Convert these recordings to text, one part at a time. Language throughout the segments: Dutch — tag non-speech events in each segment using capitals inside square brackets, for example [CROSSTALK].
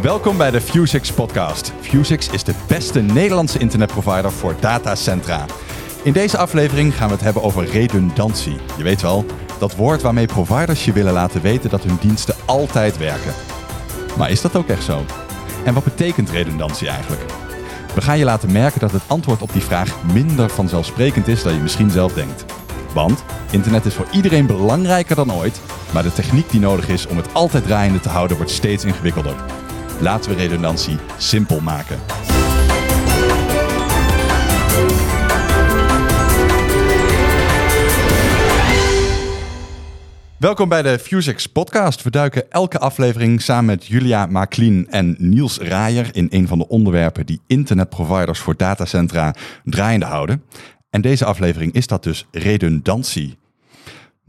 Welkom bij de Fusix podcast. Fusix is de beste Nederlandse internetprovider voor datacentra. In deze aflevering gaan we het hebben over redundantie. Je weet wel, dat woord waarmee providers je willen laten weten dat hun diensten altijd werken. Maar is dat ook echt zo? En wat betekent redundantie eigenlijk? We gaan je laten merken dat het antwoord op die vraag minder vanzelfsprekend is dan je misschien zelf denkt. Want internet is voor iedereen belangrijker dan ooit, maar de techniek die nodig is om het altijd draaiende te houden wordt steeds ingewikkelder. Laten we redundantie simpel maken. Welkom bij de Fusix podcast. We duiken elke aflevering samen met Julia Maklien en Niels Raaier in een van de onderwerpen die internetproviders voor datacentra draaiende houden. En deze aflevering is dat dus redundantie.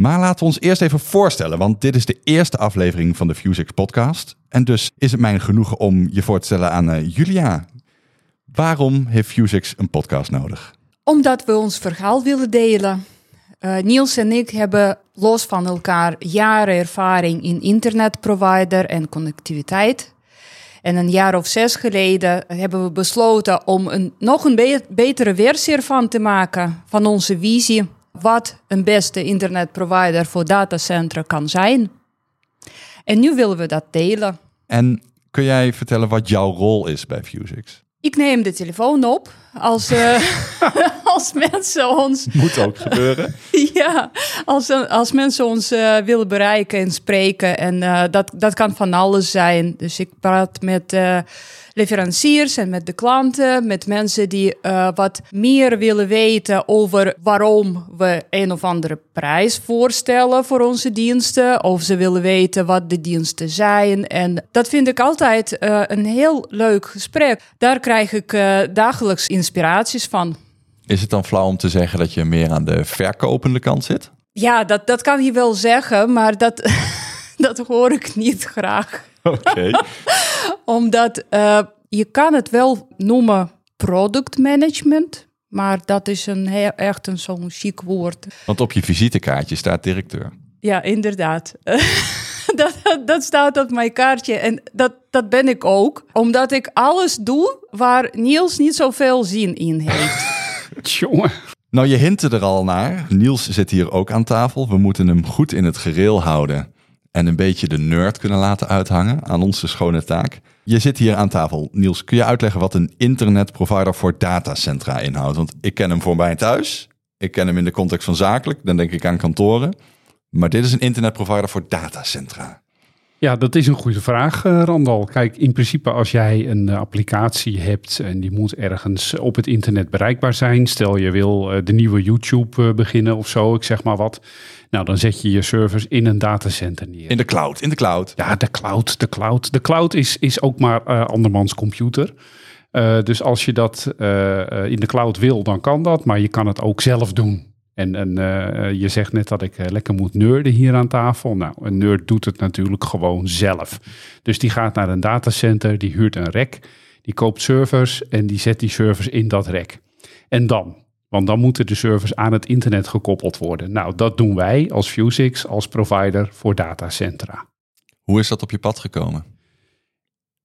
Maar laten we ons eerst even voorstellen, want dit is de eerste aflevering van de Fusix podcast. En dus is het mijn genoegen om je voor te stellen aan uh, Julia. Waarom heeft Fusix een podcast nodig? Omdat we ons verhaal willen delen. Uh, Niels en ik hebben los van elkaar jaren ervaring in internetprovider en connectiviteit. En een jaar of zes geleden hebben we besloten om een, nog een be betere versie ervan te maken van onze visie. Wat een beste internetprovider voor datacentra kan zijn. En nu willen we dat delen. En kun jij vertellen wat jouw rol is bij Fusix? Ik neem de telefoon op als, uh, [LAUGHS] als mensen ons. Moet ook gebeuren. [LAUGHS] ja, als, als mensen ons uh, willen bereiken en spreken. En uh, dat, dat kan van alles zijn. Dus ik praat met leveranciers en met de klanten, met mensen die wat meer willen weten over waarom we een of andere prijs voorstellen voor onze diensten, of ze willen weten wat de diensten zijn. En dat vind ik altijd een heel leuk gesprek. Daar krijg ik dagelijks inspiraties van. Is het dan flauw om te zeggen dat je meer aan de verkopende kant zit? Ja, dat, dat kan je wel zeggen, maar dat, [LAUGHS] dat hoor ik niet graag. Oké. [LAUGHS] Omdat uh, je kan het wel noemen product management, maar dat is een heel, echt een zo'n chic woord. Want op je visitekaartje staat directeur. Ja, inderdaad. [LAUGHS] dat, dat staat op mijn kaartje en dat, dat ben ik ook. Omdat ik alles doe waar Niels niet zoveel zin in heeft. [LAUGHS] Nou, je hintte er al naar. Niels zit hier ook aan tafel. We moeten hem goed in het gereel houden en een beetje de nerd kunnen laten uithangen aan onze schone taak. Je zit hier aan tafel. Niels, kun je uitleggen wat een internetprovider voor datacentra inhoudt? Want ik ken hem voor mij thuis. Ik ken hem in de context van zakelijk. Dan denk ik aan kantoren. Maar dit is een internetprovider voor datacentra. Ja, dat is een goede vraag, eh, Randal. Kijk, in principe als jij een eh, applicatie hebt en die moet ergens op het internet bereikbaar zijn. Stel je wil eh, de nieuwe YouTube beginnen of zo, ik zeg maar wat. Nou, dan zet je je servers in een datacenter neer. In de cloud, in de cloud. Ja, de cloud, de cloud. De cloud is, is ook maar uh, andermans computer. Uh, dus als je dat uh, in de cloud wil, dan kan dat. Maar je kan het ook zelf doen. En, en je zegt net dat ik lekker moet nerden hier aan tafel. Nou, een nerd doet het natuurlijk gewoon zelf. Dus die gaat naar een datacenter, die huurt een rek, die koopt servers en die zet die servers in dat rek. En dan? Want dan moeten de servers aan het internet gekoppeld worden. Nou, dat doen wij als Fusix, als provider voor datacentra. Hoe is dat op je pad gekomen?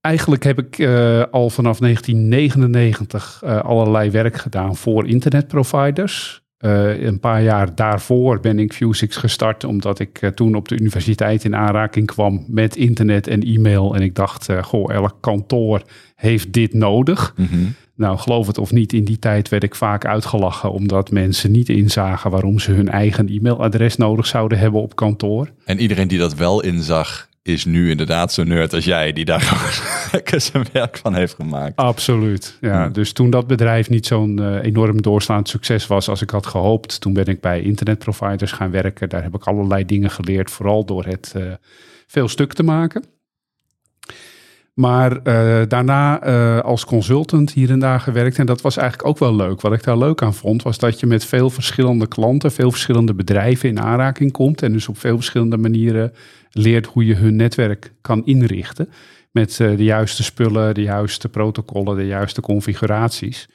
Eigenlijk heb ik uh, al vanaf 1999 uh, allerlei werk gedaan voor internetproviders. Uh, een paar jaar daarvoor ben ik Fusix gestart, omdat ik uh, toen op de universiteit in aanraking kwam met internet en e-mail. En ik dacht, uh, goh, elk kantoor heeft dit nodig. Mm -hmm. Nou, geloof het of niet, in die tijd werd ik vaak uitgelachen omdat mensen niet inzagen waarom ze hun eigen e-mailadres nodig zouden hebben op kantoor. En iedereen die dat wel inzag, is nu inderdaad zo nerd als jij, die daar [LAUGHS] gewoon zijn werk van heeft gemaakt. Absoluut. Ja, hmm. Dus toen dat bedrijf niet zo'n uh, enorm doorslaand succes was als ik had gehoopt, toen ben ik bij internetproviders gaan werken. Daar heb ik allerlei dingen geleerd, vooral door het uh, veel stuk te maken. Maar uh, daarna uh, als consultant hier en daar gewerkt. En dat was eigenlijk ook wel leuk. Wat ik daar leuk aan vond, was dat je met veel verschillende klanten, veel verschillende bedrijven in aanraking komt. En dus op veel verschillende manieren leert hoe je hun netwerk kan inrichten. Met uh, de juiste spullen, de juiste protocollen, de juiste configuraties.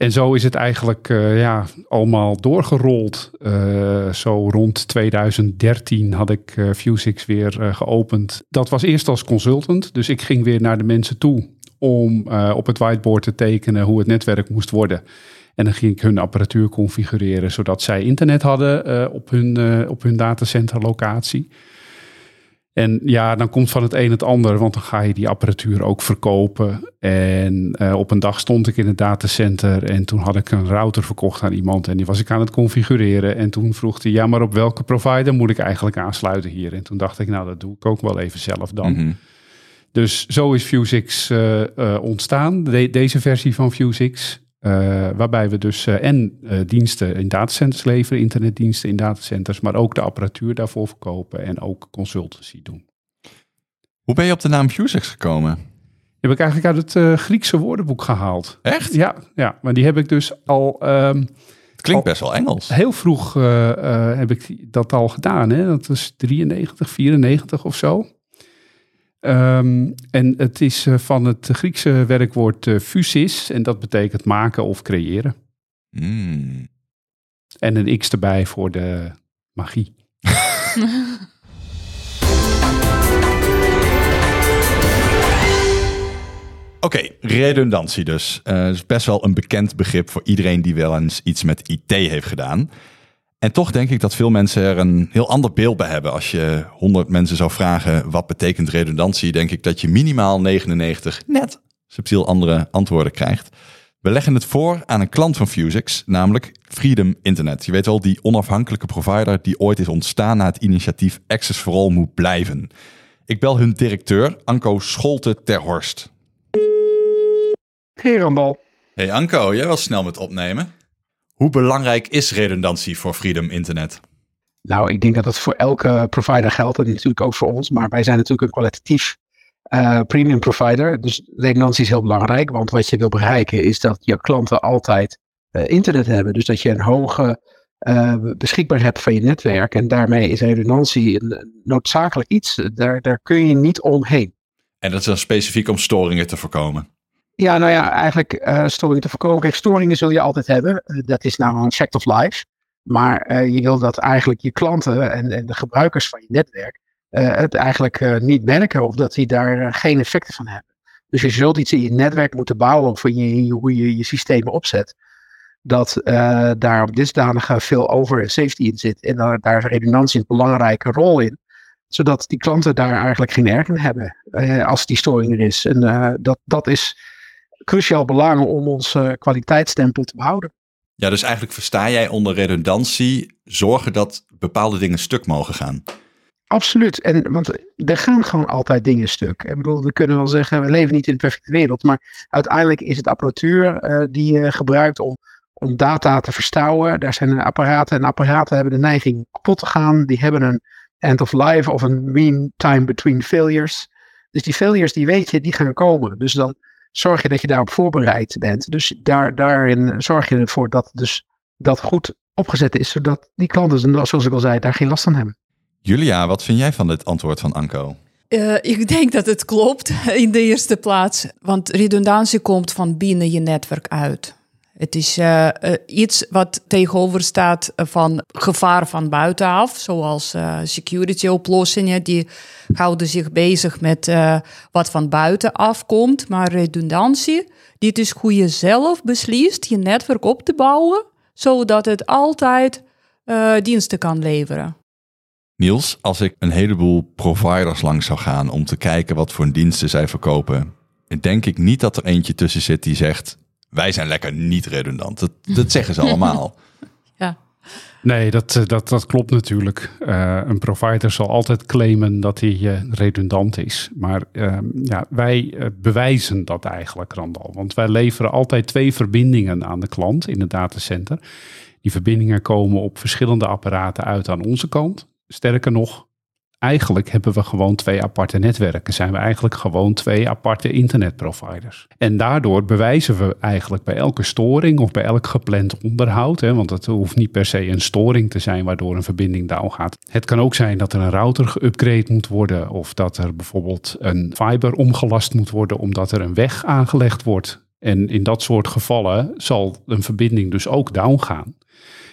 En zo is het eigenlijk uh, ja, allemaal doorgerold. Uh, zo rond 2013 had ik uh, weer geopend. Dat was eerst als consultant. Dus ik ging weer naar de mensen toe om op het whiteboard te tekenen hoe het netwerk moest worden. En dan ging ik hun apparatuur configureren zodat zij internet hadden op, hun, op hun datacenterlocatie. En ja, dan komt van het een het ander, want dan ga je die apparatuur ook verkopen. En eh, op een dag stond ik in het datacenter en toen had ik een router verkocht aan iemand en die was ik aan het configureren. En toen vroeg hij, ja, maar op welke provider moet ik eigenlijk aansluiten hier? En toen dacht ik, nou, dat doe ik ook wel even zelf dan. Mhm. Dus zo is Fusix eh, eh, ontstaan, deze versie van Fusix waarbij we dus uh, en uh, diensten in datacenters leveren, internetdiensten in datacenters, maar ook de apparatuur daarvoor verkopen en ook consultancy doen. Hoe ben je op de naam Fusix gekomen? Die heb ik eigenlijk uit het Griekse woordenboek gehaald. Echt? Ja, ja, maar die heb ik dus al. Um, het klinkt best wel Engels. Heel vroeg heb ik dat al gedaan. Hè? Dat was 93, 94 of zo. Um, en het is uh, van het Griekse werkwoord fusis en dat betekent maken of creëren. Mm. En een x erbij voor de magie. [LAUGHS] Oké, okay, redundantie dus. Uh, is best wel een bekend begrip voor iedereen die wel eens iets met IT heeft gedaan. En toch denk ik dat veel mensen er een heel ander beeld bij hebben. Als je 100 mensen zou vragen wat betekent redundantie, denk ik dat je minimaal 99 net subtiel andere antwoorden krijgt. We leggen het voor aan een klant van Fusix, namelijk Freedom Internet. Je weet wel, die onafhankelijke provider die ooit is ontstaan na het initiatief Access for All moet blijven. Ik bel hun directeur, Anko Scholte ter Horst. Hey. Hey Anko, jij was snel met opnemen. Hoe belangrijk is redundantie voor Freedom Internet? Nou, ik denk dat dat voor elke provider geldt. En natuurlijk ook voor ons. Maar wij zijn natuurlijk een kwalitatief uh, premium provider. Dus redundantie is heel belangrijk. Want wat je wil bereiken is dat je klanten altijd uh, internet hebben. Dus dat je een hoge uh, beschikbaar hebt van je netwerk. En daarmee is redundantie een noodzakelijk iets. Daar, daar kun je niet omheen. En dat is dan specifiek om storingen te voorkomen? Ja, nou ja, eigenlijk uh, storingen te voorkomen. Kijk, storingen zul je altijd hebben. Uh, dat is nou een fact of life. Maar uh, je wil dat eigenlijk je klanten en, en de gebruikers van je netwerk het eigenlijk niet merken of dat die daar geen effecten van hebben. Dus je zult iets in je netwerk moeten bouwen of je, hoe je je systemen opzet. Dat daar op dusdanige veel over safety in zit. En daar, daar redundantie een belangrijke rol in zodat die klanten daar eigenlijk geen erg in hebben als die storing er is. En dat, dat is cruciaal belang om ons uh, kwaliteitsstempel te behouden. Ja, dus eigenlijk versta jij onder redundantie zorgen dat bepaalde dingen stuk mogen gaan. Absoluut. En, want er gaan gewoon altijd dingen stuk. Ik bedoel, we kunnen wel zeggen, we leven niet in de perfecte wereld. Maar uiteindelijk is het apparatuur uh, die je gebruikt om, om data te verstouwen. Daar zijn apparaten en apparaten hebben de neiging kapot te gaan. Die hebben een end of life of een mean time between failures. Dus die failures, die weet je, die gaan komen. Dus dan zorg je dat je daarop voorbereid bent. Dus daar, daarin zorg je ervoor dat dus dat goed opgezet is, zodat die klanten, zoals ik al zei, daar geen last van hebben. Julia, wat vind jij van dit antwoord van Anko? Uh, ik denk dat het klopt in de eerste plaats, want redundantie komt van binnen je netwerk uit. Het is uh, uh, iets wat tegenover staat van gevaar van buitenaf, zoals security oplossingen. Die houden zich bezig met wat van buitenaf komt. Maar redundantie, dit is hoe je zelf beslist je netwerk op te bouwen, zodat het altijd diensten kan leveren. Niels, als ik een heleboel providers langs zou gaan om te kijken wat voor diensten zij verkopen, denk ik niet dat er eentje tussen zit die zegt: wij zijn lekker niet redundant. Dat, dat zeggen ze allemaal. [LAUGHS] ja. Nee, dat, eh, dat, dat klopt natuurlijk. Uh, een provider zal altijd claimen dat hij uh, redundant is. Maar uh, ja, wij bewijzen dat eigenlijk, Randal. Want wij leveren altijd twee verbindingen aan de klant in het datacenter. Die verbindingen komen op verschillende apparaten uit aan onze kant. Sterker nog, eigenlijk hebben we gewoon twee aparte netwerken. Zijn we eigenlijk gewoon twee aparte internetproviders. En daardoor bewijzen we eigenlijk bij elke storing of bij elk gepland onderhoud, hè, want het hoeft niet per se een storing te zijn waardoor een verbinding down gaat. Het kan ook zijn dat er een router geüpgrade moet worden of dat er bijvoorbeeld een fiber omgelast moet worden omdat er een weg aangelegd wordt. En in dat soort gevallen zal een verbinding dus ook down gaan.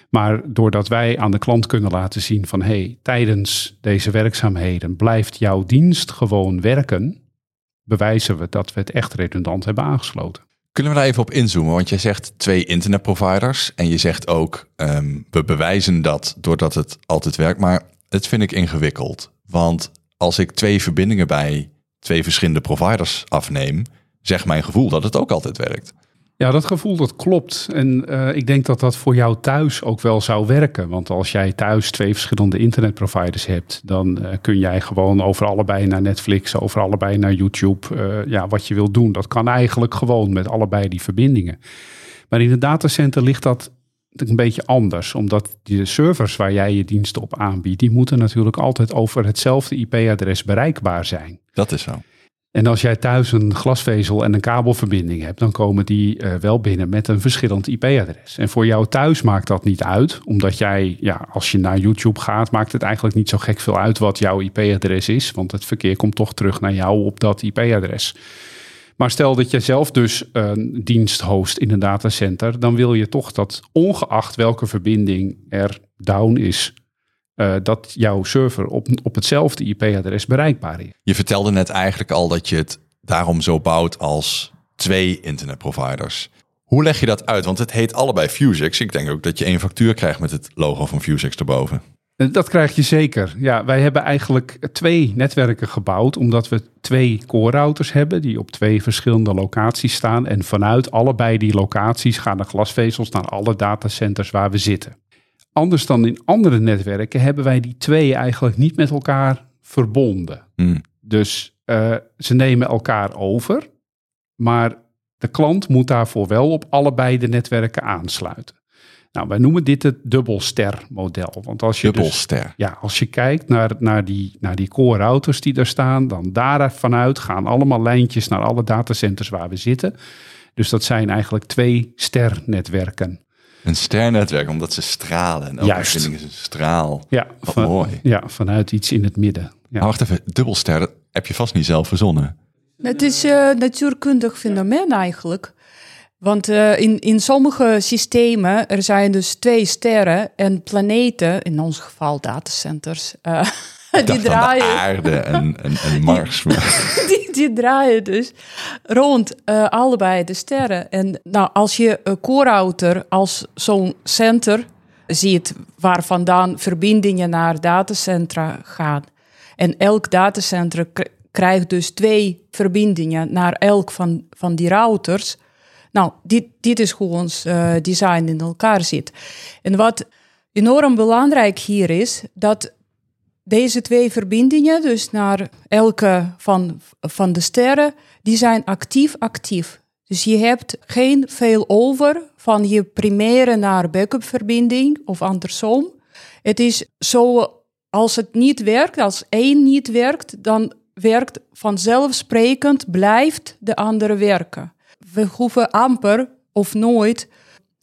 Maar doordat wij aan de klant kunnen laten zien van hey, tijdens deze werkzaamheden blijft jouw dienst gewoon werken, bewijzen we dat we het echt redundant hebben aangesloten. Kunnen we daar even op inzoomen? Want jij zegt twee internetproviders en je zegt ook um, we bewijzen dat doordat het altijd werkt. Maar het vind ik ingewikkeld. Want als ik twee verbindingen bij twee verschillende providers afneem, zegt mijn gevoel dat het ook altijd werkt. Ja, dat gevoel dat klopt. En uh, ik denk dat dat voor jou thuis ook wel zou werken. Want als jij thuis twee verschillende internetproviders hebt, dan uh, kun jij gewoon over allebei naar Netflix, over allebei naar YouTube, uh, ja, wat je wil doen. Dat kan eigenlijk gewoon met allebei die verbindingen. Maar in een datacenter ligt dat een beetje anders, omdat de servers waar jij je diensten op aanbiedt, die moeten natuurlijk altijd over hetzelfde IP-adres bereikbaar zijn. Dat is zo. En als jij thuis een glasvezel en een kabelverbinding hebt, dan komen die uh, wel binnen met een verschillend IP-adres. En voor jou thuis maakt dat niet uit, omdat jij, ja, als je naar YouTube gaat, maakt het eigenlijk niet zo gek veel uit wat jouw IP-adres is, want het verkeer komt toch terug naar jou op dat IP-adres. Maar stel dat je zelf dus een dienst host in een datacenter, dan wil je toch dat ongeacht welke verbinding er down is, uh, dat jouw server op, op hetzelfde IP-adres bereikbaar is. Je vertelde net eigenlijk al dat je het daarom zo bouwt als twee internetproviders. Hoe leg je dat uit? Want het heet allebei Fusex. Ik denk ook dat je één factuur krijgt met het logo van Fusex erboven. Dat krijg je zeker. Ja, wij hebben eigenlijk twee netwerken gebouwd, omdat we twee core routers hebben die op twee verschillende locaties staan. En vanuit allebei die locaties gaan de glasvezels naar alle datacenters waar we zitten. Anders dan in andere netwerken hebben wij die twee eigenlijk niet met elkaar verbonden. Hmm. Dus uh, ze nemen elkaar over, maar de klant moet daarvoor wel op allebei de netwerken aansluiten. Nou, wij noemen dit het dubbelster-model. Want als je dubbelster. Dus, ja, als je kijkt naar, naar, die, naar die core routers die daar staan, dan daar vanuit gaan allemaal lijntjes naar alle datacenters waar we zitten. Dus dat zijn eigenlijk twee sternetwerken. Een sternnetwerk, omdat ze stralen. En elke Juist. verbinding is een straal. Ja, Wat van- mooi. Ja, vanuit iets in het midden. Ja. Maar wacht even, dubbelster, heb je vast niet zelf verzonnen. Het is een natuurkundig fenomeen eigenlijk. Want eh, in, in sommige systemen, er zijn dus twee sterren en planeten, in ons geval datacenters, eh, die, draaien, aarde en, en, en Mars. [LAUGHS] die, die draaien dus rond eh, allebei de sterren. En nou, als je een core-router als zo'n center ziet waar vandaan verbindingen naar datacentra gaan. En elk datacenter k- krijgt dus twee verbindingen naar elk van, van die routers. Nou, dit, dit is hoe ons eh, design in elkaar zit. En wat enorm belangrijk hier is, dat deze twee verbindingen, dus naar elke van, van de sterren, die zijn actief-actief. Dus je hebt geen veel over van je primaire naar backup verbinding of andersom. Het is zo, als het niet werkt, als één niet werkt, dan werkt vanzelfsprekend, blijft de andere werken. We hoeven amper of nooit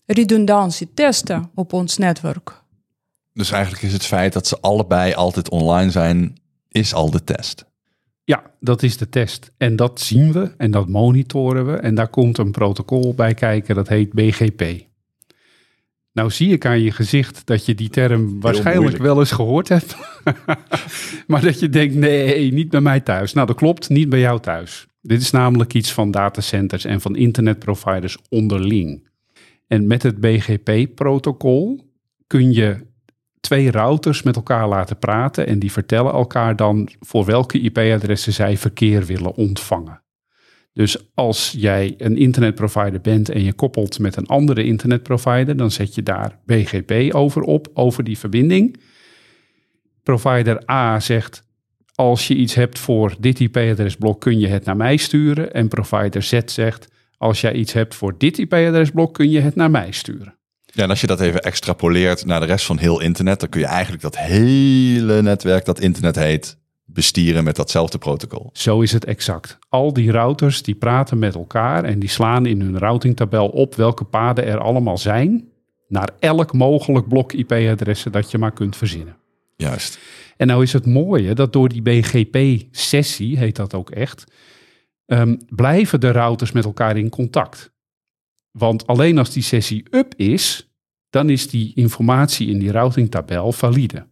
redundantie testen op ons netwerk. Dus eigenlijk is het feit dat ze allebei altijd online zijn, is al de test. Ja, dat is de test. En dat zien we en dat monitoren we. En daar komt een protocol bij kijken, dat heet BGP. Nou zie ik aan je gezicht dat je die term waarschijnlijk moeilijk. wel eens gehoord hebt. [LAUGHS] maar dat je denkt, nee, niet bij mij thuis. Nou, dat klopt, niet bij jou thuis. Dit is namelijk iets van datacenters en van internetproviders onderling. En met het BGP-protocol kun je twee routers met elkaar laten praten en die vertellen elkaar dan voor welke IP-adressen zij verkeer willen ontvangen. Dus als jij een internetprovider bent en je koppelt met een andere internetprovider, dan zet je daar BGP over op, over die verbinding. Provider A zegt, als je iets hebt voor dit IP-adresblok kun je het naar mij sturen. En provider Z zegt, als jij iets hebt voor dit IP-adresblok kun je het naar mij sturen. Ja, en als je dat even extrapoleert naar de rest van heel internet, dan kun je eigenlijk dat hele netwerk dat internet heet bestieren met datzelfde protocol. Zo is het exact. Al die routers die praten met elkaar en die slaan in hun routingtabel op welke paden er allemaal zijn naar elk mogelijk blok IP-adressen dat je maar kunt verzinnen. Juist. En nou is het mooie dat door die BGP-sessie, heet dat ook echt, ehm, blijven de routers met elkaar in contact. Want alleen als die sessie up is, dan is die informatie in die routingtabel valide.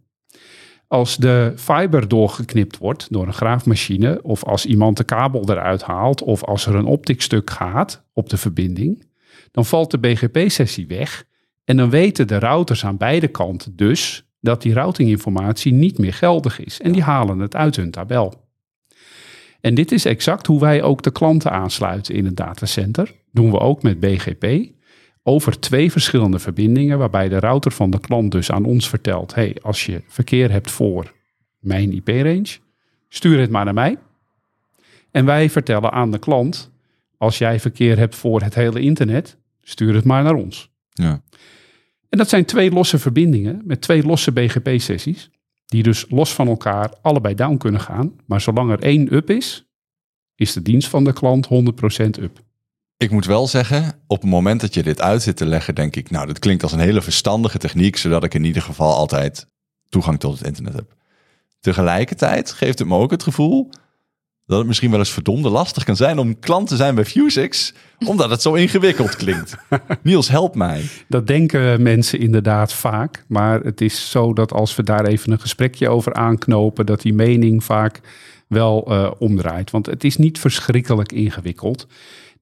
Als de fiber doorgeknipt wordt door een graafmachine, of als iemand de kabel eruit haalt, of als er een optikstuk gaat op de verbinding, dan valt de BGP-sessie weg. En dan weten de routers aan beide kanten dus dat die routinginformatie niet meer geldig is. En die halen het uit hun tabel. En dit is exact hoe wij ook de klanten aansluiten in het datacenter. Doen we ook met BGP over twee verschillende verbindingen, waarbij de router van de klant dus aan ons vertelt: hey, als je verkeer hebt voor mijn IP-range, stuur het maar naar mij. En wij vertellen aan de klant: als jij verkeer hebt voor het hele internet, stuur het maar naar ons. Ja. En dat zijn twee losse verbindingen met twee losse BGP-sessies, die dus los van elkaar allebei down kunnen gaan. Maar zolang er één up is, is de dienst van de klant 100% up. Ik moet wel zeggen, op het moment dat je dit uit zit te leggen, denk ik, nou, dit klinkt als een hele verstandige techniek, zodat ik in ieder geval altijd toegang tot het internet heb. Tegelijkertijd geeft het me ook het gevoel dat het misschien wel eens verdomde lastig kan zijn om klant te zijn bij Fusix, omdat het zo ingewikkeld klinkt. [LAUGHS] Niels, help mij. Dat denken mensen inderdaad vaak, maar het is zo dat als we daar even een gesprekje over aanknopen, dat die mening vaak wel uh, omdraait. Want het is niet verschrikkelijk ingewikkeld.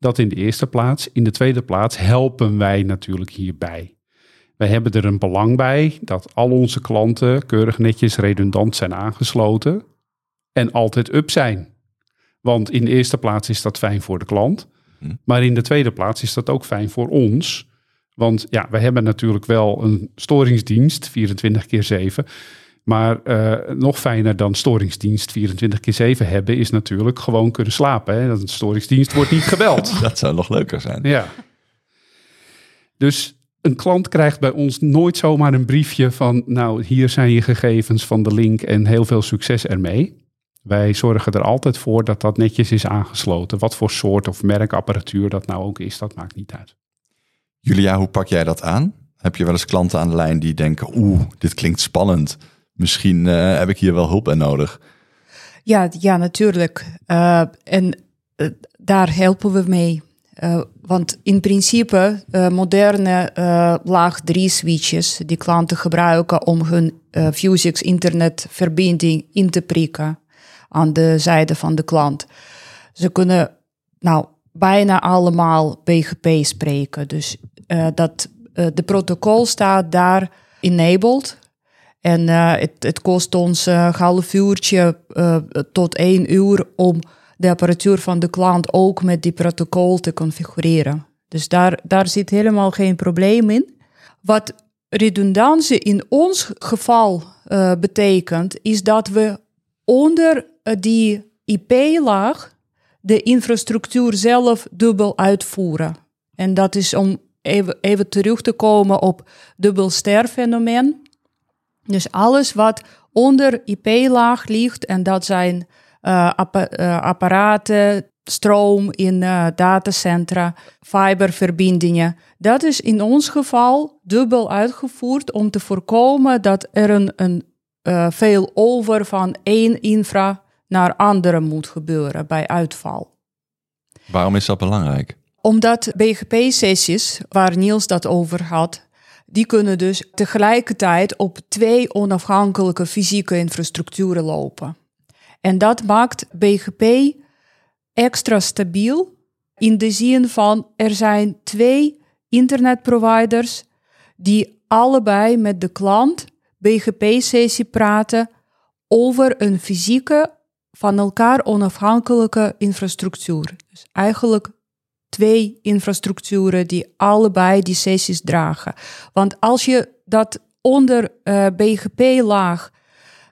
Dat in de eerste plaats. In de tweede plaats helpen wij natuurlijk hierbij. Wij hebben er een belang bij dat al onze klanten keurig netjes redundant zijn aangesloten en altijd up zijn. Want in de eerste plaats is dat fijn voor de klant. Hm. Maar in de tweede plaats is dat ook fijn voor ons. Want ja, we hebben natuurlijk wel een storingsdienst, 24 keer 7. Maar uh, nog fijner dan storingsdienst 24 keer 7 hebben, is natuurlijk gewoon kunnen slapen. Hè? Dat een storingsdienst wordt niet geweld. [LAUGHS] Dat zou nog leuker zijn. Ja. Dus een klant krijgt bij ons nooit zomaar een briefje van, nou, hier zijn je gegevens van de link en heel veel succes ermee. Wij zorgen er altijd voor dat dat netjes is aangesloten. Wat voor soort of merkapparatuur dat nou ook is, dat maakt niet uit. Julia, hoe pak jij dat aan? Heb je wel eens klanten aan de lijn die denken, oeh, dit klinkt spannend. Misschien uh, heb ik hier wel hulp bij nodig. Ja, ja natuurlijk. Uh, en uh, daar helpen we mee. want in principe, moderne laag 3 switches die klanten gebruiken om hun Fusix internetverbinding in te prikken aan de zijde van de klant. Ze kunnen nou bijna allemaal BGP spreken. Dus dat de protocol staat daar enabled en uh, het, het, kost ons een uh, half uurtje uh, tot één uur om de apparatuur van de klant ook met die protocol te configureren. Dus daar, daar zit helemaal geen probleem in. Wat redundantie in ons geval betekent, is dat we onder die IP-laag de infrastructuur zelf dubbel uitvoeren. En dat is om even, even terug te komen op dubbelster-fenomeen. Dus alles wat onder IP-laag ligt, en dat zijn uh, appa uh, apparaten, stroom in uh, datacentra, fiberverbindingen. Dat is in ons geval dubbel uitgevoerd om te voorkomen dat er een, een veel over van één infra naar andere moet gebeuren bij uitval. Waarom is dat belangrijk? Omdat BGP-sessies, waar Niels dat over had, die kunnen dus tegelijkertijd op twee onafhankelijke fysieke infrastructuren lopen. En dat maakt BGP extra stabiel in de zin van er zijn twee internetproviders die allebei met de klant BGP-sessie praten over een fysieke van elkaar onafhankelijke infrastructuur. Dus eigenlijk twee infrastructuren die allebei die sessies dragen. Want als je dat onder uh, BGP-laag,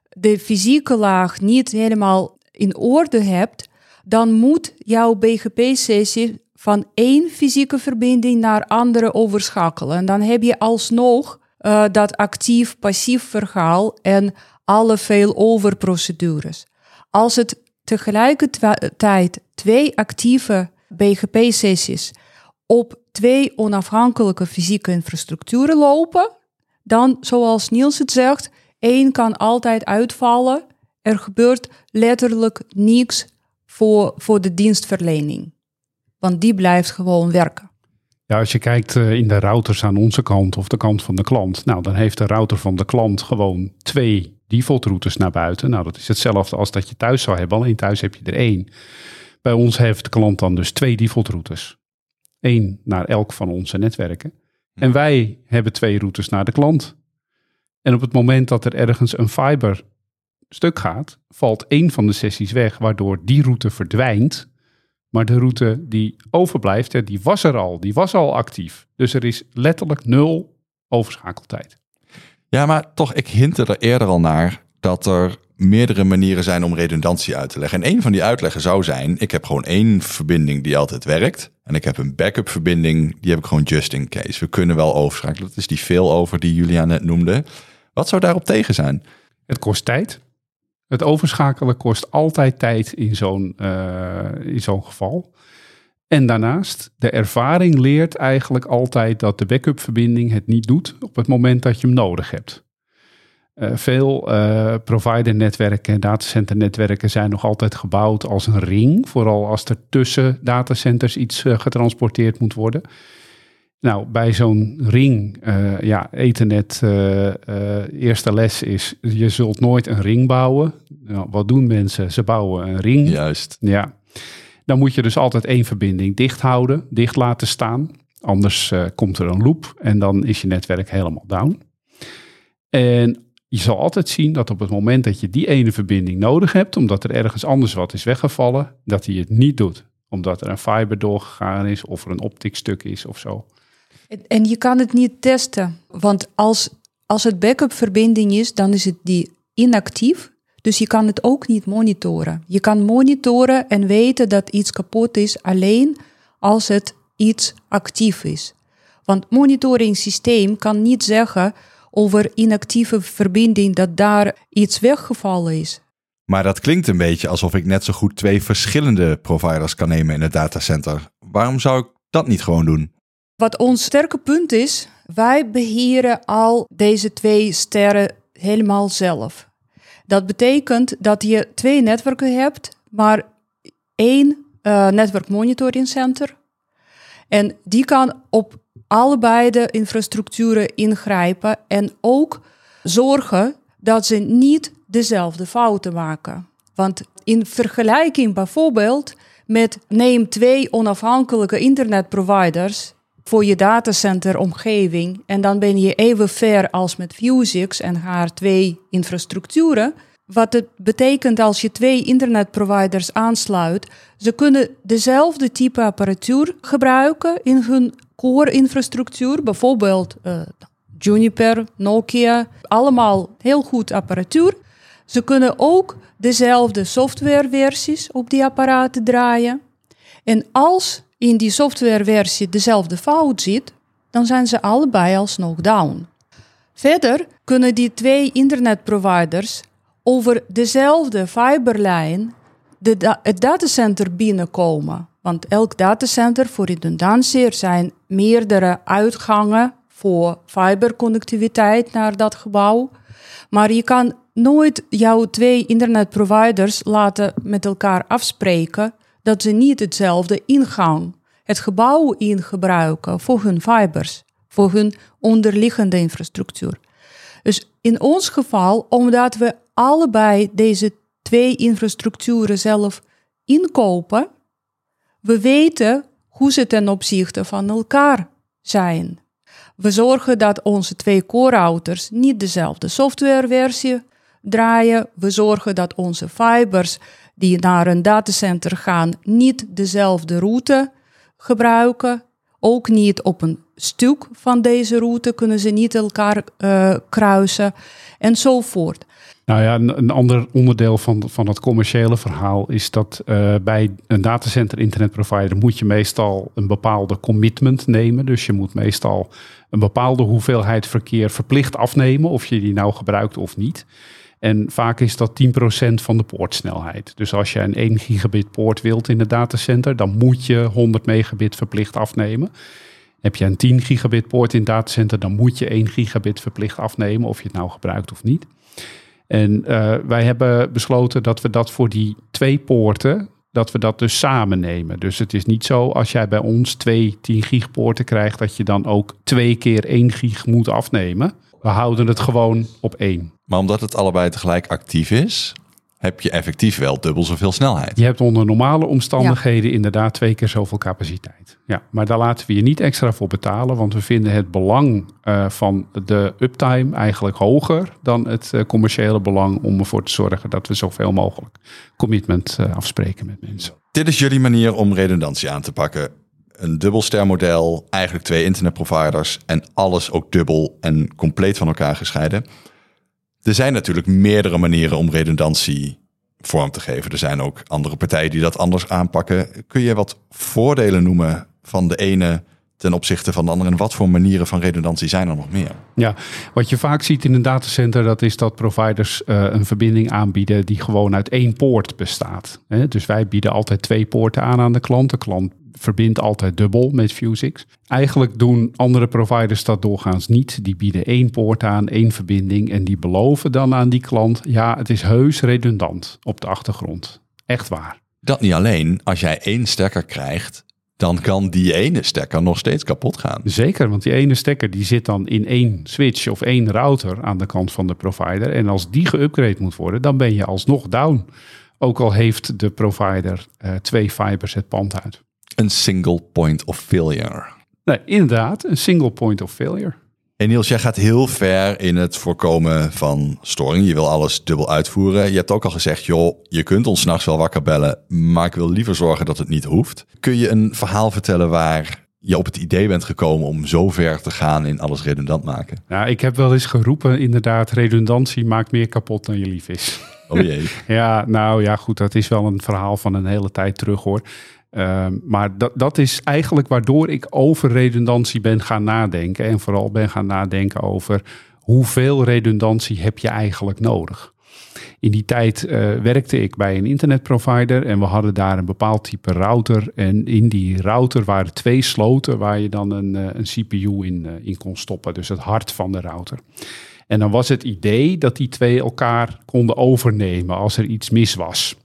de fysieke laag, niet helemaal in orde hebt, dan moet jouw BGP-sessie van één fysieke verbinding naar andere overschakelen. En dan heb je alsnog uh, dat actief-passief verhaal en alle veel-over procedures. Als het tegelijkertijd twee actieve BGP-sessies op twee onafhankelijke fysieke infrastructuren lopen, dan, zoals Niels het zegt, één kan altijd uitvallen. Er gebeurt letterlijk niets voor, voor de dienstverlening. Want die blijft gewoon werken. Ja, als je kijkt uh, in de routers aan onze kant of de kant van de klant, nou dan heeft de router van de klant gewoon twee default routes naar buiten. Nou, dat is hetzelfde als dat je thuis zou hebben, alleen thuis heb je er één. Bij ons heeft de klant dan dus twee default routes. Eén naar elk van onze netwerken. En wij hebben twee routes naar de klant. En op het moment dat er ergens een fiber stuk gaat, valt één van de sessies weg, waardoor die route verdwijnt. Maar de route die overblijft, die was er al, die was al actief. Dus er is letterlijk nul overschakeltijd. Ja, maar toch, ik hintte er eerder al naar dat er meerdere manieren zijn om redundantie uit te leggen. En een van die uitleggen zou zijn: ik heb gewoon één verbinding die altijd werkt. En ik heb een backup verbinding, die heb ik gewoon just in case. We kunnen wel overschakelen. Dat is die veel over die Julia net noemde. Wat zou daarop tegen zijn? Het kost tijd. Het overschakelen kost altijd tijd in zo'n uh, in zo'n geval. En daarnaast, de ervaring leert eigenlijk altijd dat de backup verbinding het niet doet op het moment dat je hem nodig hebt. Uh, veel uh, provider-netwerken en datacenter-netwerken zijn nog altijd gebouwd als een ring. Vooral als er tussen datacenters iets uh, getransporteerd moet worden. Nou, bij zo'n ring, ja, Ethernet, eerste les is, je zult nooit een ring bouwen. Nou, wat doen mensen? Ze bouwen een ring. Juist. Ja. Dan moet je dus altijd één verbinding dicht houden, dicht laten staan. Anders komt er een loop en dan is je netwerk helemaal down. En je zal altijd zien dat op het moment dat je die ene verbinding nodig hebt, omdat er ergens anders wat is weggevallen, dat hij het niet doet. Omdat er een fiber doorgegaan is of er een optikstuk is of zo. En je kan het niet testen, want als, als het backup verbinding is, dan is het die inactief. Dus je kan het ook niet monitoren. Je kan monitoren en weten dat iets kapot is alleen als het iets actief is. Want monitoring systeem kan niet zeggen over inactieve verbinding dat daar iets weggevallen is. Maar dat klinkt een beetje alsof ik net zo goed twee verschillende providers kan nemen in het datacenter. Waarom zou ik dat niet gewoon doen? Wat ons sterke punt is, wij beheren al deze twee sterren helemaal zelf. Dat betekent dat je twee netwerken hebt, maar één uh, netwerk monitoring center. En die kan op allebei de infrastructuren ingrijpen en ook zorgen dat ze niet dezelfde fouten maken. Want in vergelijking bijvoorbeeld met neem twee onafhankelijke internetproviders voor je datacenteromgeving en dan ben je even ver als met Fusix en haar twee infrastructuren. Wat het betekent als je twee internetproviders aansluit, ze kunnen dezelfde type apparatuur gebruiken in hun core infrastructuur, bijvoorbeeld uh, Juniper, Nokia, allemaal heel goed apparatuur. Ze kunnen ook dezelfde softwareversies op die apparaten draaien. En als in die softwareversie dezelfde fout zit, dan zijn ze allebei alsnog down. Verder kunnen die twee internetproviders over dezelfde fiberlijn de het datacenter binnenkomen. Want elk datacenter voor redundantie, er zijn meerdere uitgangen voor fiberconnectiviteit naar dat gebouw. Maar je kan nooit jouw twee internetproviders laten met elkaar afspreken dat ze niet hetzelfde ingang, het gebouw in gebruiken voor hun fibers, voor hun onderliggende infrastructuur. Dus in ons geval, omdat we allebei deze twee infrastructuren zelf inkopen, we weten hoe ze ten opzichte van elkaar zijn. We zorgen dat onze twee core-routers niet dezelfde softwareversie draaien. We zorgen dat onze fibers die naar een datacenter gaan niet dezelfde route gebruiken. Ook niet op een stuk van deze route kunnen ze niet elkaar uh, kruisen enzovoort. Nou ja, een, ander onderdeel van, van het commerciële verhaal is dat uh, bij een datacenter internetprovider moet je meestal een bepaalde commitment nemen. Dus je moet meestal een bepaalde hoeveelheid verkeer verplicht afnemen, of je die nou gebruikt of niet. En vaak is dat 10% van de poortsnelheid. Dus als je een 1 gigabit poort wilt in het datacenter, dan moet je 100 megabit verplicht afnemen. Heb je een 10 gigabit poort in het datacenter, dan moet je 1 gigabit verplicht afnemen, of je het nou gebruikt of niet. En uh, wij hebben besloten dat we dat voor die twee poorten dat we dat dus samen nemen. Dus het is niet zo als jij bij ons twee 10 gig poorten krijgt, dat je dan ook twee keer 1 gig moet afnemen. We houden het gewoon op één. Maar omdat het allebei tegelijk actief is, heb je effectief wel dubbel zoveel snelheid. Je hebt onder normale omstandigheden inderdaad twee keer zoveel capaciteit. Ja, maar daar laten we je niet extra voor betalen, want we vinden het belang uh, van de uptime eigenlijk hoger dan het uh, commerciële belang om ervoor te zorgen dat we zoveel mogelijk commitment uh, afspreken met mensen. Dit is jullie manier om redundantie aan te pakken. Een dubbelstermodel, eigenlijk twee internetproviders en alles ook dubbel en compleet van elkaar gescheiden. Er zijn natuurlijk meerdere manieren om redundantie vorm te geven. Er zijn ook andere partijen die dat anders aanpakken. Kun je wat voordelen noemen van de ene ten opzichte van de andere? En wat voor manieren van redundantie zijn er nog meer? Ja, wat je vaak ziet in een datacenter, dat is dat providers uh, een verbinding aanbieden die gewoon uit één poort bestaat. Dus wij bieden altijd twee poorten aan aan de klant. De klant verbindt altijd dubbel met Fusix. Eigenlijk doen andere providers dat doorgaans niet. Die bieden één poort aan, één verbinding en die beloven dan aan die klant, ja, het is heus redundant op de achtergrond. Echt waar. Dat niet alleen, als jij één stekker krijgt, dan kan die ene stekker nog steeds kapot gaan. Zeker, want die ene stekker die zit dan in één switch of één router aan de kant van de provider. En als die geüpgrade moet worden, dan ben je alsnog down. Ook al heeft de provider uh, twee fibers het pand uit een single point of failure. Nee, inderdaad, een single point of failure. En Niels, jij gaat heel ver in het voorkomen van storing. Je wil alles dubbel uitvoeren. Je hebt ook al gezegd, joh, je kunt ons s'nachts wel wakker bellen, maar ik wil liever zorgen dat het niet hoeft. Kun je een verhaal vertellen waar je op het idee bent gekomen om zo ver te gaan in alles redundant maken? Nou, ik heb wel eens geroepen, inderdaad, redundantie maakt meer kapot dan je lief is. Oh jee. [LAUGHS] ja, nou ja, goed, dat is wel een verhaal van een hele tijd terug hoor. Ehm, maar dat, dat is eigenlijk waardoor ik over redundantie ben gaan nadenken. En vooral ben gaan nadenken over hoeveel redundantie heb je eigenlijk nodig. In die tijd uh, werkte ik bij een internetprovider en we hadden daar een bepaald type router. En in die router waren twee sloten waar je dan een, uh, een CPU in, uh, in kon stoppen. Dus het hart van de router. En dan was het idee dat die twee elkaar konden overnemen als er iets mis was.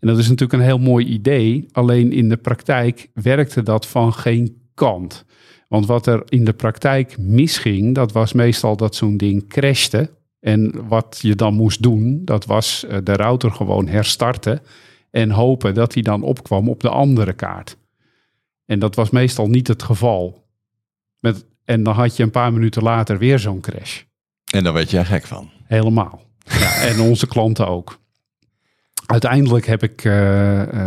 En dat is natuurlijk een heel mooi idee. Alleen in de praktijk werkte dat van geen kant. Want wat er in de praktijk misging, dat was meestal dat zo'n ding crashte. En wat je dan moest doen, dat was eh, de router gewoon herstarten en hopen dat hij dan opkwam op de andere kaart. En dat was meestal niet het geval. Met, en dan had je een paar minuten later weer zo'n crash. En daar werd jij gek van. Helemaal. Ja, en onze klanten ook. Uiteindelijk heb ik uh,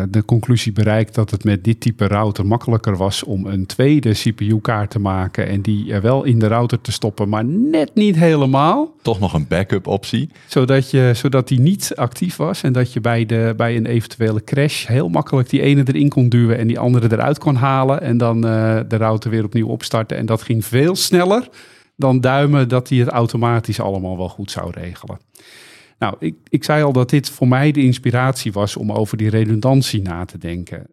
de conclusie bereikt dat het met dit type router makkelijker was om een tweede CPU-kaart te maken en die er wel in de router te stoppen, maar net niet helemaal. Toch nog een backup optie. Zodat, je, zodat die niet actief was en dat je bij, de, bij een eventuele crash heel makkelijk die ene erin kon duwen en die andere eruit kon halen en dan uh, de router weer opnieuw opstarten. En dat ging veel sneller dan duimen dat hij het automatisch allemaal wel goed zou regelen. Nou, ik, ik zei al dat dit voor mij de inspiratie was om over die redundantie na te denken.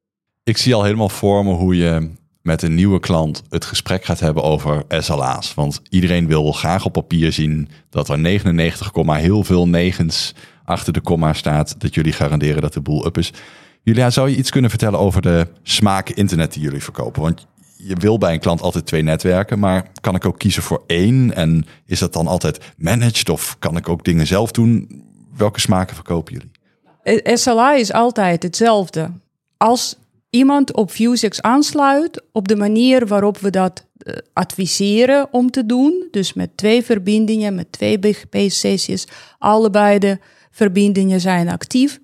Ik zie al helemaal voor me hoe je met een nieuwe klant het gesprek gaat hebben over SLA's. Want iedereen wil graag op papier zien dat er 99, heel veel negens achter de komma staat. Dat jullie garanderen dat de boel up is. Julia, zou je iets kunnen vertellen over de smaak internet die jullie verkopen? Want je wil bij een klant altijd twee netwerken, maar kan ik ook kiezen voor één? En is dat dan altijd managed of kan ik ook dingen zelf doen? Welke smaken verkopen jullie? Eh, SLA is altijd hetzelfde. Als iemand op Fusix aansluit op de manier waarop we dat uh, adviseren om te doen, dus met twee verbindingen, met twee BGP-sessies, allebei de verbindingen zijn actief,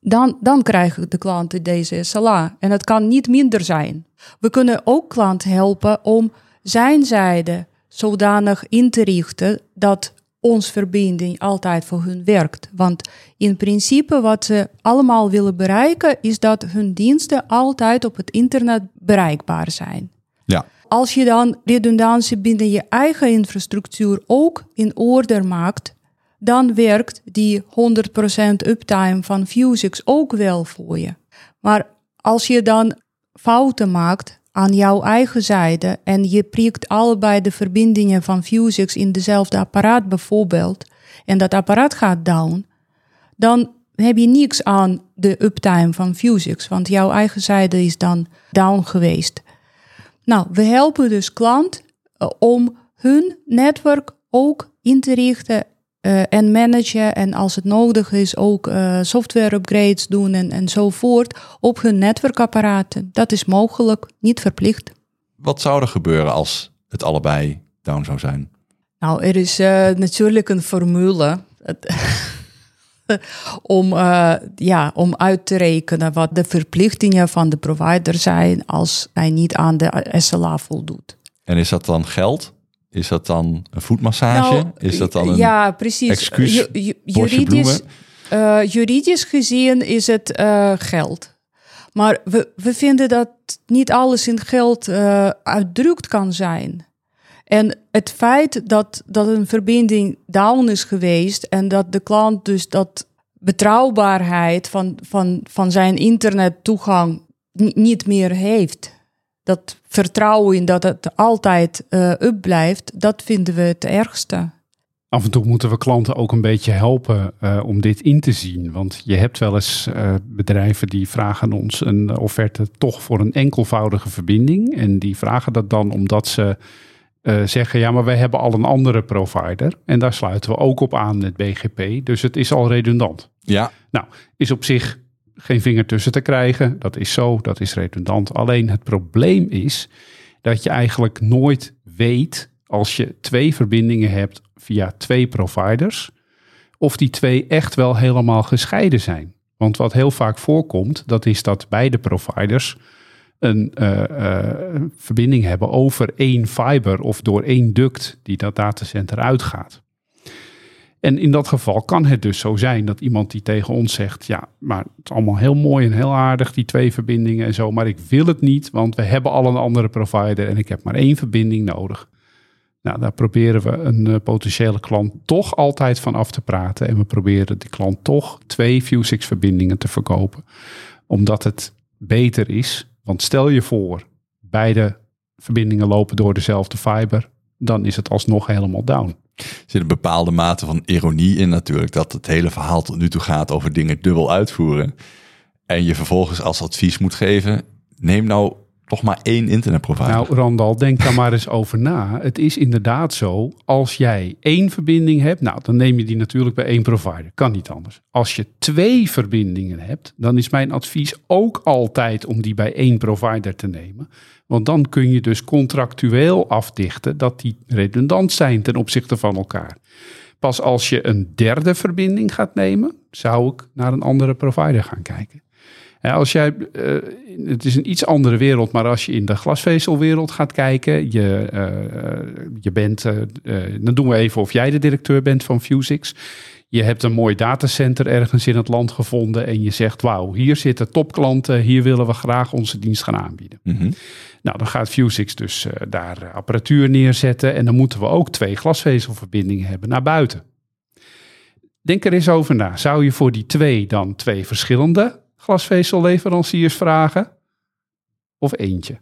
dan, dan krijgen de klanten deze SLA. En het kan niet minder zijn. We kunnen ook klanten helpen om zijn zijde zodanig in te richten dat ons verbinding altijd voor hun werkt. Want in principe wat ze allemaal willen bereiken is dat hun diensten altijd op het internet bereikbaar zijn. Ja. Als je dan redundantie binnen je eigen infrastructuur ook in orde maakt, dan werkt die 100% uptime van Fusix ook wel voor je. Maar als je dan fouten maakt aan jouw eigen zijde en je prikt allebei de verbindingen van Fusix in dezelfde apparaat bijvoorbeeld, en dat apparaat gaat down, dan heb je niks aan de uptime van Fusix, want jouw eigen zijde is dan down geweest. Nou, we helpen dus klant eh, om hun netwerk ook in te richten uh, en managen. En als het nodig is, ook uh, software upgrades doen en, enzovoort op hun netwerkapparaten. Dat is mogelijk, niet verplicht. Wat zou er gebeuren als het allebei down zou zijn? Nou, er is uh, natuurlijk een formule. [LAUGHS] om, ja, om uit te rekenen wat de verplichtingen van de provider zijn als hij niet aan de SLA voldoet. En is dat dan geld? Is dat dan een voetmassage? Nou, is dat dan een ja, precies. excuus? Ju- ju- juridisch, uh, juridisch gezien is het uh, geld. Maar we, we vinden dat niet alles in geld uh, uitdrukt kan zijn. En het feit dat, dat een verbinding down is geweest en dat de klant dus dat betrouwbaarheid van, van, van zijn internettoegang niet meer heeft dat vertrouwen in dat het altijd uh, up blijft, dat vinden we het ergste. Af en toe moeten we klanten ook een beetje helpen uh, om dit in te zien. Want je hebt wel eens uh, bedrijven die vragen ons een offerte toch voor een enkelvoudige verbinding. En die vragen dat dan omdat ze zeggen, ja maar wij hebben al een andere provider. En daar sluiten we ook op aan met BGP. Dus het is al redundant. Ja. Nou, is op zich geen vinger tussen te krijgen. Dat is zo, dat is redundant. Alleen het probleem is dat je eigenlijk nooit weet als je twee verbindingen hebt via twee providers, of die twee echt wel helemaal gescheiden zijn. Want wat heel vaak voorkomt, dat is dat beide providers een uh, uh, verbinding hebben over één fiber of door één duct die dat datacenter uitgaat. En in dat geval kan het dus zo zijn dat iemand die tegen ons zegt: Ja, maar het is allemaal heel mooi en heel aardig, die twee verbindingen en zo, maar ik wil het niet, want we hebben al een andere provider en ik heb maar één verbinding nodig. Nou, daar proberen we een uh, potentiële klant toch altijd van af te praten. En we proberen de klant toch twee Vue6 verbindingen te verkopen. Omdat het beter is. Want stel je voor, beide verbindingen lopen door dezelfde fiber. Dan is het alsnog helemaal down. Er zit een bepaalde mate van ironie in natuurlijk. Dat het hele verhaal tot nu toe gaat over dingen dubbel uitvoeren. En je vervolgens als advies moet geven. Neem nou toch maar één internetprovider. Nou, Randal, denk daar maar eens over na. Het is inderdaad zo, als jij één verbinding hebt, nou, dan neem je die natuurlijk bij één provider. Kan niet anders. Als je twee verbindingen hebt, dan is mijn advies ook altijd om die bij één provider te nemen. Want dan kun je dus contractueel afdichten dat die redundant zijn ten opzichte van elkaar. Pas als je een derde verbinding gaat nemen, zou ik naar een andere provider gaan kijken. Als jij, uh, het is een iets andere wereld, maar als je in de glasvezelwereld gaat kijken, je, uh, je bent, uh, dan doen we even of jij de directeur bent van Fusix. Je hebt een mooi datacenter ergens in het land gevonden en je zegt, wauw, hier zitten topklanten, hier willen we graag onze dienst gaan aanbieden. Mm -hmm. Nou, dan gaat Fusix dus daar apparatuur neerzetten en dan moeten we ook twee glasvezelverbindingen hebben naar buiten. Denk er eens over na. Zou je voor die twee dan twee verschillende glasvezelleveranciers vragen? Of eentje?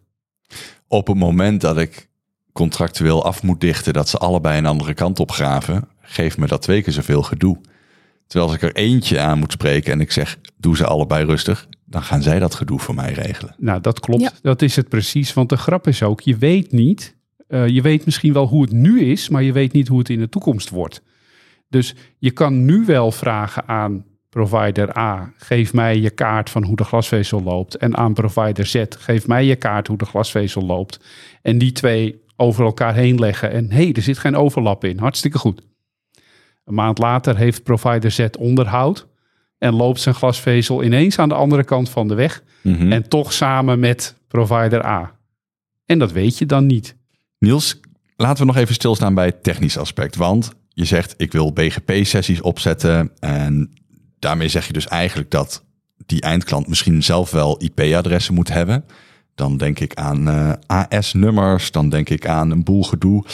Op het moment dat ik contractueel af moet dichten dat ze allebei een andere kant op graven, geeft me dat twee keer zoveel gedoe. Terwijl als ik er eentje aan moet spreken en ik zeg, doe ze allebei rustig, dan gaan zij dat gedoe voor mij regelen. Nou, dat klopt. Ja. Dat is het precies. Want de grap is ook, je weet niet, uh, je weet misschien wel hoe het nu is, maar je weet niet hoe het in de toekomst wordt. Dus je kan nu wel vragen aan provider A, geef mij je kaart van hoe de glasvezel loopt. En aan provider Z, geef mij je kaart hoe de glasvezel loopt. En die twee over elkaar heen leggen. En hé, hey, er zit geen overlap in. Hartstikke goed. Een maand later heeft provider Z onderhoud. En loopt zijn glasvezel ineens aan de andere kant van de weg. Mm -hmm. En toch samen met provider A. En dat weet je dan niet. Niels, laten we nog even stilstaan bij het technisch aspect. Want je zegt, ik wil BGP-sessies opzetten. En daarmee zeg je dus eigenlijk dat die eindklant misschien zelf wel IP-adressen moet hebben. Dan denk ik aan uh, AS-nummers, dan denk ik aan een boel gedoe.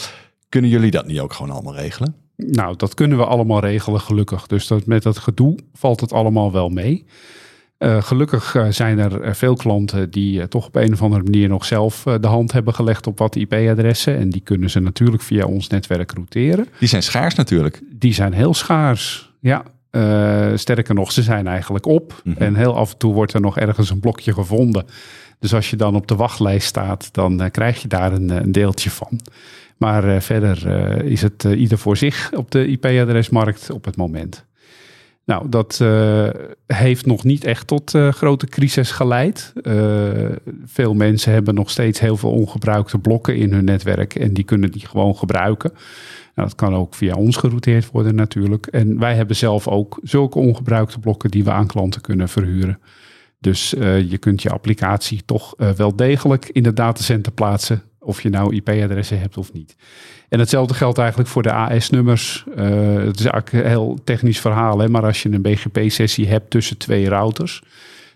Kunnen jullie dat niet ook gewoon allemaal regelen? Nou, dat kunnen we allemaal regelen, gelukkig. Dus dat, met dat gedoe valt het allemaal wel mee. Uh, gelukkig uh, zijn er veel klanten die toch op een of andere manier nog zelf de hand hebben gelegd op wat IP-adressen. En die kunnen ze natuurlijk via ons netwerk routeren. Die zijn schaars natuurlijk. Die zijn heel schaars, ja. Uh, sterker nog, ze zijn eigenlijk op. Mhm. En heel af en toe wordt er nog ergens een blokje gevonden. Dus als je dan op de wachtlijst staat, dan uh, krijg je daar een, een, deeltje van. Maar uh, verder is het ieder voor zich op de IP-adresmarkt op het moment. Nou, dat heeft nog niet echt tot grote crisis geleid. Veel mensen hebben nog steeds heel veel ongebruikte blokken in hun netwerk en die kunnen die gewoon gebruiken. Nou, dat kan ook via ons gerouteerd worden natuurlijk. En wij hebben zelf ook zulke ongebruikte blokken die we aan klanten kunnen verhuren. Dus je kunt je applicatie toch wel degelijk in de datacenter plaatsen, of je nou IP-adressen hebt of niet. En hetzelfde geldt eigenlijk voor de AS-nummers. Uh, het is eigenlijk een heel technisch verhaal, hè? maar als je een BGP-sessie hebt tussen twee routers,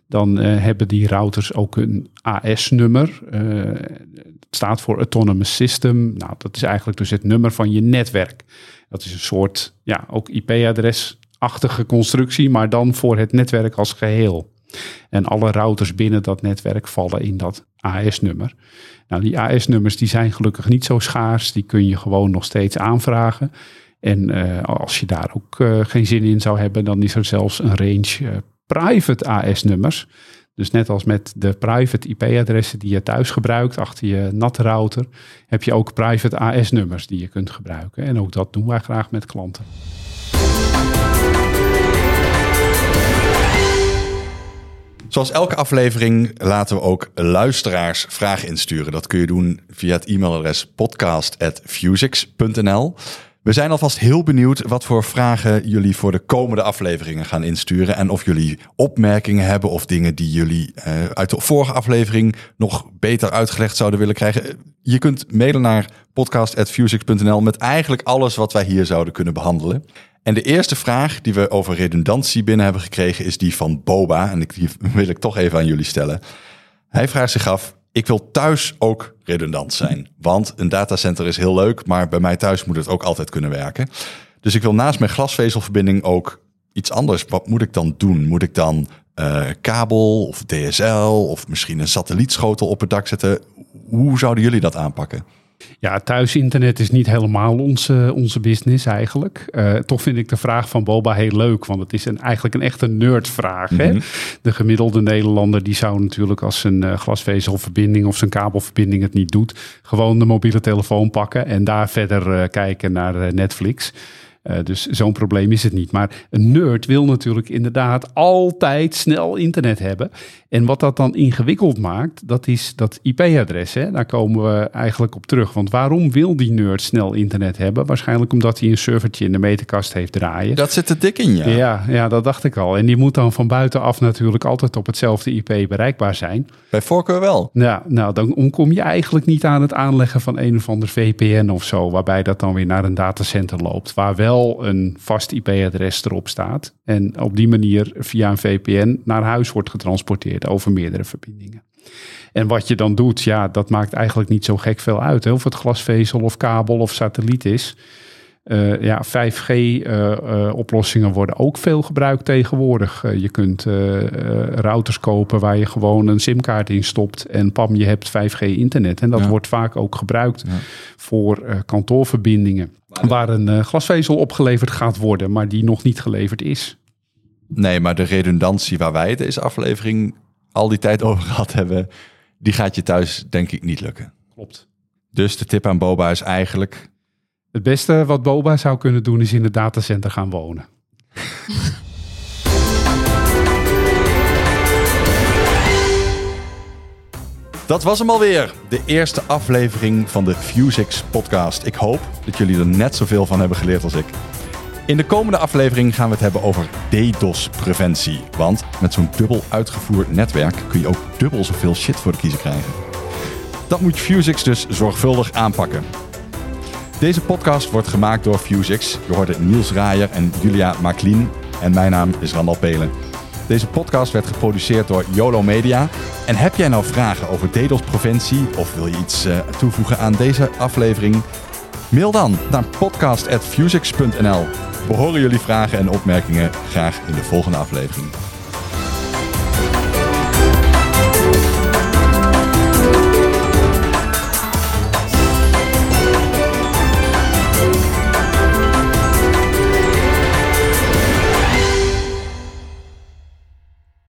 dan hebben die routers ook een AS-nummer. Staat voor Autonomous System. Nou, dat is eigenlijk dus het nummer van je netwerk. Dat is een soort, ja, ook IP-adres-achtige constructie, maar dan voor het netwerk als geheel. En alle routers binnen dat netwerk vallen in dat AS-nummer. Nou, die AS-nummers die zijn gelukkig niet zo schaars. Die kun je gewoon nog steeds aanvragen. En uh, als je daar ook uh, geen zin in zou hebben, dan is er zelfs een range uh, private AS-nummers. Dus net als met de private IP-adressen die je thuis gebruikt achter je NAT-router, heb je ook private AS-nummers die je kunt gebruiken. En ook dat doen wij graag met klanten. Zoals elke aflevering laten we ook luisteraars vragen insturen. Dat kun je doen via het e-mailadres podcast.fusix.nl. We zijn alvast heel benieuwd wat voor vragen jullie voor de komende afleveringen gaan insturen. En of jullie opmerkingen hebben of dingen die jullie uh, uit de vorige aflevering nog beter uitgelegd zouden willen krijgen. Je kunt mailen naar podcast.fusix.nl met eigenlijk alles wat wij hier zouden kunnen behandelen. En de eerste vraag die we over redundantie binnen hebben gekregen is die van Boba. En die wil ik toch even aan jullie stellen. Hij vraagt zich af, ik wil thuis ook redundant zijn. Want een datacenter is heel leuk, maar bij mij thuis moet het ook altijd kunnen werken. Dus ik wil naast mijn glasvezelverbinding ook iets anders. Wat moet ik dan doen? Moet ik dan uh, kabel of DSL of misschien een satellietschotel op het dak zetten? Hoe zouden jullie dat aanpakken? Ja, thuisinternet is niet helemaal onze, onze business eigenlijk. Uh, toch vind ik de vraag van Boba heel leuk, want het is een, eigenlijk een echte nerdvraag. Mm -hmm. De gemiddelde Nederlander die zou natuurlijk als zijn uh, glasvezelverbinding of zijn kabelverbinding het niet doet, gewoon de mobiele telefoon pakken en daar verder uh, kijken naar Netflix. Uh, dus zo'n probleem is het niet. Maar een nerd wil natuurlijk inderdaad altijd snel internet hebben. En wat dat dan ingewikkeld maakt, dat is dat IP-adres. Daar komen we eigenlijk op terug. Want waarom wil die nerd snel internet hebben? Waarschijnlijk omdat hij een servertje in de meterkast heeft draaien. Dat zit er dik in, ja. Ja, ja dat dacht ik al. En die moet dan van buitenaf natuurlijk altijd op hetzelfde IP bereikbaar zijn. Bij voorkeur wel. Ja, nou, dan ontkom je eigenlijk niet aan het aanleggen van een of ander VPN of zo. Waarbij dat dan weer naar een datacenter loopt. Waar wel een vast IP-adres erop staat. En op die manier via een VPN naar huis wordt getransporteerd over meerdere verbindingen. En wat je dan doet, ja, dat maakt eigenlijk niet zo gek veel uit. Hè? Of het glasvezel of kabel of satelliet is. Uh, ja, 5G-oplossingen uh, uh, worden ook veel gebruikt tegenwoordig. je kunt routers kopen waar je gewoon een simkaart in stopt en pam, je hebt 5G-internet. En dat ja. wordt vaak ook gebruikt ja. voor kantoorverbindingen. Waar een glasvezel opgeleverd gaat worden, maar die nog niet geleverd is. Nee, maar de redundantie waar wij deze aflevering al die tijd over [LAUGHS] gehad hebben, die gaat je thuis denk ik niet lukken. Klopt. Dus de tip aan Boba is eigenlijk het beste wat Boba zou kunnen doen is in het datacenter gaan wonen. [LAUGHS] Dat was hem alweer. De eerste aflevering van de Fusix podcast. Ik hoop dat jullie er net zoveel van hebben geleerd als ik. In de komende aflevering gaan we het hebben over DDoS-preventie. Want met zo'n dubbel uitgevoerd netwerk kun je ook dubbel zoveel shit voor de kiezer krijgen. Dat moet Fusix dus zorgvuldig aanpakken. Deze podcast wordt gemaakt door Fusix. Je hoorde Niels Raaier en Julia Maklien. En mijn naam is Randal Pelen. Deze podcast werd geproduceerd door YOLO Media. En heb jij nou vragen over DDoS-preventie of wil je iets uh, toevoegen aan deze aflevering? Mail dan naar podcast.fusix.nl. We horen jullie vragen en opmerkingen graag in de volgende aflevering.